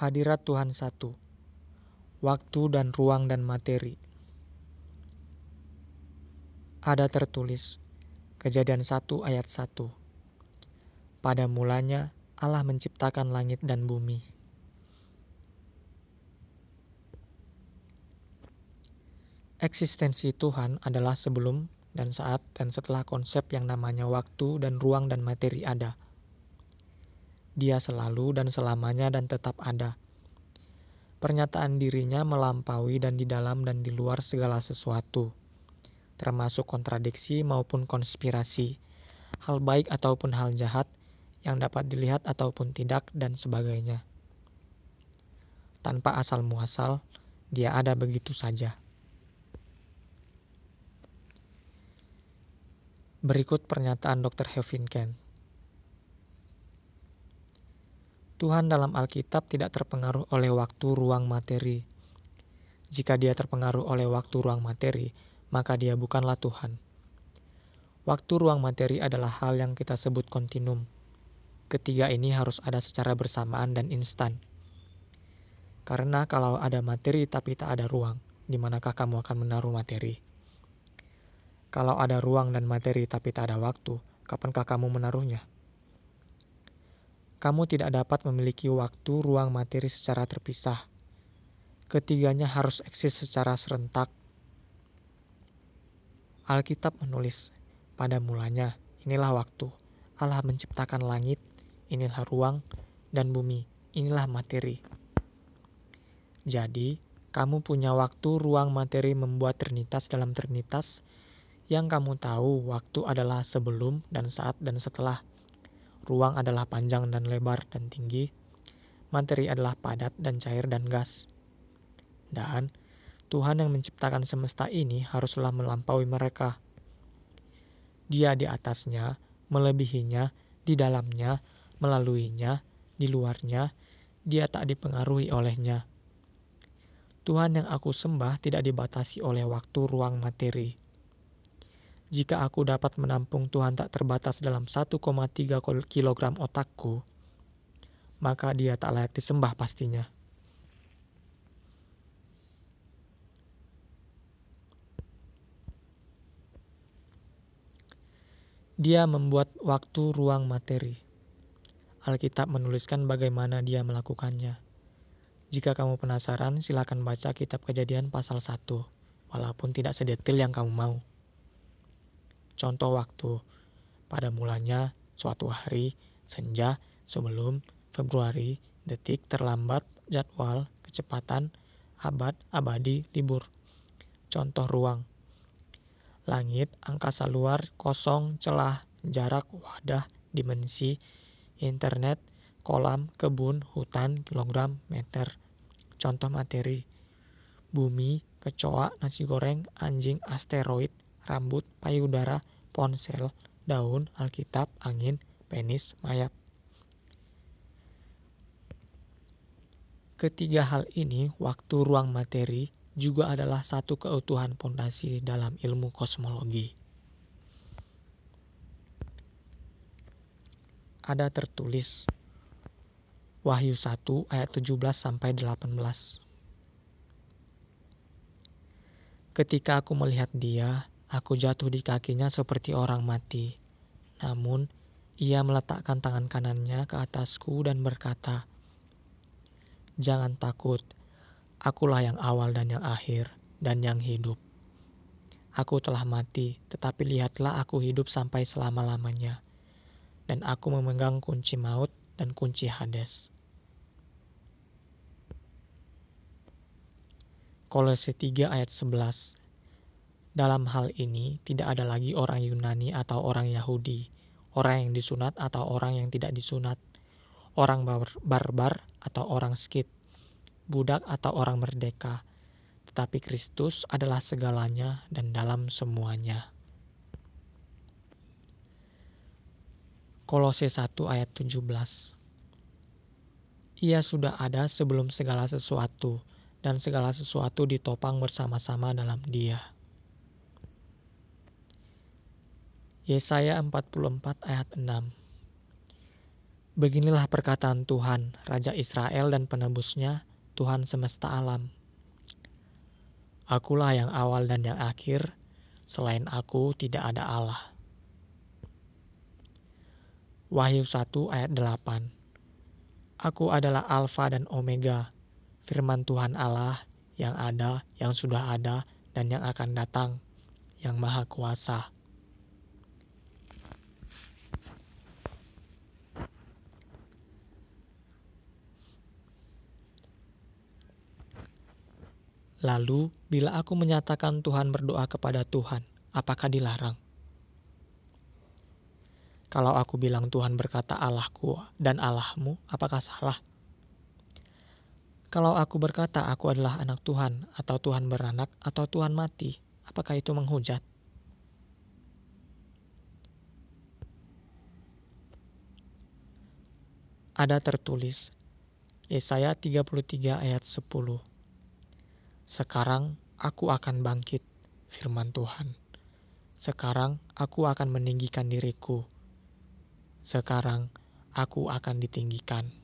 Hadirat Tuhan satu. Waktu dan ruang dan materi. Ada tertulis Kejadian 1 ayat 1. Pada mulanya Allah menciptakan langit dan bumi. Eksistensi Tuhan adalah sebelum dan saat dan setelah konsep yang namanya waktu dan ruang dan materi ada. Dia selalu dan selamanya dan tetap ada. Pernyataan dirinya melampaui dan di dalam dan di luar segala sesuatu, termasuk kontradiksi maupun konspirasi, hal baik ataupun hal jahat yang dapat dilihat ataupun tidak, dan sebagainya. Tanpa asal muasal, dia ada begitu saja. Berikut pernyataan Dr. Hevinken. Tuhan dalam Alkitab tidak terpengaruh oleh waktu ruang materi. Jika dia terpengaruh oleh waktu ruang materi, maka dia bukanlah Tuhan. Waktu ruang materi adalah hal yang kita sebut kontinum. Ketiga ini harus ada secara bersamaan dan instan. Karena kalau ada materi tapi tak ada ruang, di manakah kamu akan menaruh materi? Kalau ada ruang dan materi tapi tak ada waktu, kapankah kamu menaruhnya? Kamu tidak dapat memiliki waktu, ruang, materi secara terpisah. Ketiganya harus eksis secara serentak. Alkitab menulis, pada mulanya, inilah waktu. Allah menciptakan langit, inilah ruang, dan bumi, inilah materi. Jadi, kamu punya waktu, ruang, materi membuat trinitas dalam trinitas, yang kamu tahu, waktu adalah sebelum dan saat dan setelah. Ruang adalah panjang dan lebar dan tinggi. Materi adalah padat dan cair dan gas. Dan Tuhan yang menciptakan semesta ini haruslah melampaui mereka. Dia di atasnya, melebihinya, di dalamnya, melaluinya, di luarnya, dia tak dipengaruhi olehnya. Tuhan yang aku sembah tidak dibatasi oleh waktu ruang materi. Jika aku dapat menampung Tuhan tak terbatas dalam 1,3 kg otakku, maka dia tak layak disembah pastinya. Dia membuat waktu ruang materi. Alkitab menuliskan bagaimana dia melakukannya. Jika kamu penasaran, silakan baca kitab kejadian pasal 1, walaupun tidak sedetil yang kamu mau. Contoh waktu. Pada mulanya, suatu hari, senja, sebelum, Februari, detik, terlambat, jadwal, kecepatan, abad, abadi, libur. Contoh ruang. Langit, angkasa luar, kosong, celah, jarak, wadah, dimensi, internet, kolam, kebun, hutan, kilogram, meter. Contoh materi. Bumi, kecoa, nasi goreng, anjing, asteroid, rambut, payudara, ponsel, daun, alkitab, angin, penis, mayat. Ketiga hal ini, waktu ruang materi, juga adalah satu keutuhan pondasi dalam ilmu kosmologi. Ada tertulis Wahyu 1 ayat 17 sampai 18. Ketika aku melihat dia, Aku jatuh di kakinya seperti orang mati. Namun, ia meletakkan tangan kanannya ke atasku dan berkata, Jangan takut, akulah yang awal dan yang akhir, dan yang hidup. Aku telah mati, tetapi lihatlah aku hidup sampai selama-lamanya. Dan aku memegang kunci maut dan kunci Hades. Kolose 3 ayat 11 dalam hal ini, tidak ada lagi orang Yunani atau orang Yahudi, orang yang disunat atau orang yang tidak disunat, orang bar barbar atau orang skit, budak atau orang merdeka, tetapi Kristus adalah segalanya dan dalam semuanya. Kolose 1 ayat 17 Ia sudah ada sebelum segala sesuatu, dan segala sesuatu ditopang bersama-sama dalam dia. Yesaya 44 ayat 6 Beginilah perkataan Tuhan, Raja Israel dan penebusnya, Tuhan semesta alam. Akulah yang awal dan yang akhir, selain aku tidak ada Allah. Wahyu 1 ayat 8 Aku adalah Alfa dan Omega, firman Tuhan Allah yang ada, yang sudah ada, dan yang akan datang, yang maha kuasa. Lalu, bila aku menyatakan Tuhan berdoa kepada Tuhan, apakah dilarang? Kalau aku bilang Tuhan berkata Allahku dan Allahmu, apakah salah? Kalau aku berkata aku adalah anak Tuhan, atau Tuhan beranak, atau Tuhan mati, apakah itu menghujat? Ada tertulis, Yesaya 33 ayat 10. Sekarang aku akan bangkit, firman Tuhan. Sekarang aku akan meninggikan diriku. Sekarang aku akan ditinggikan.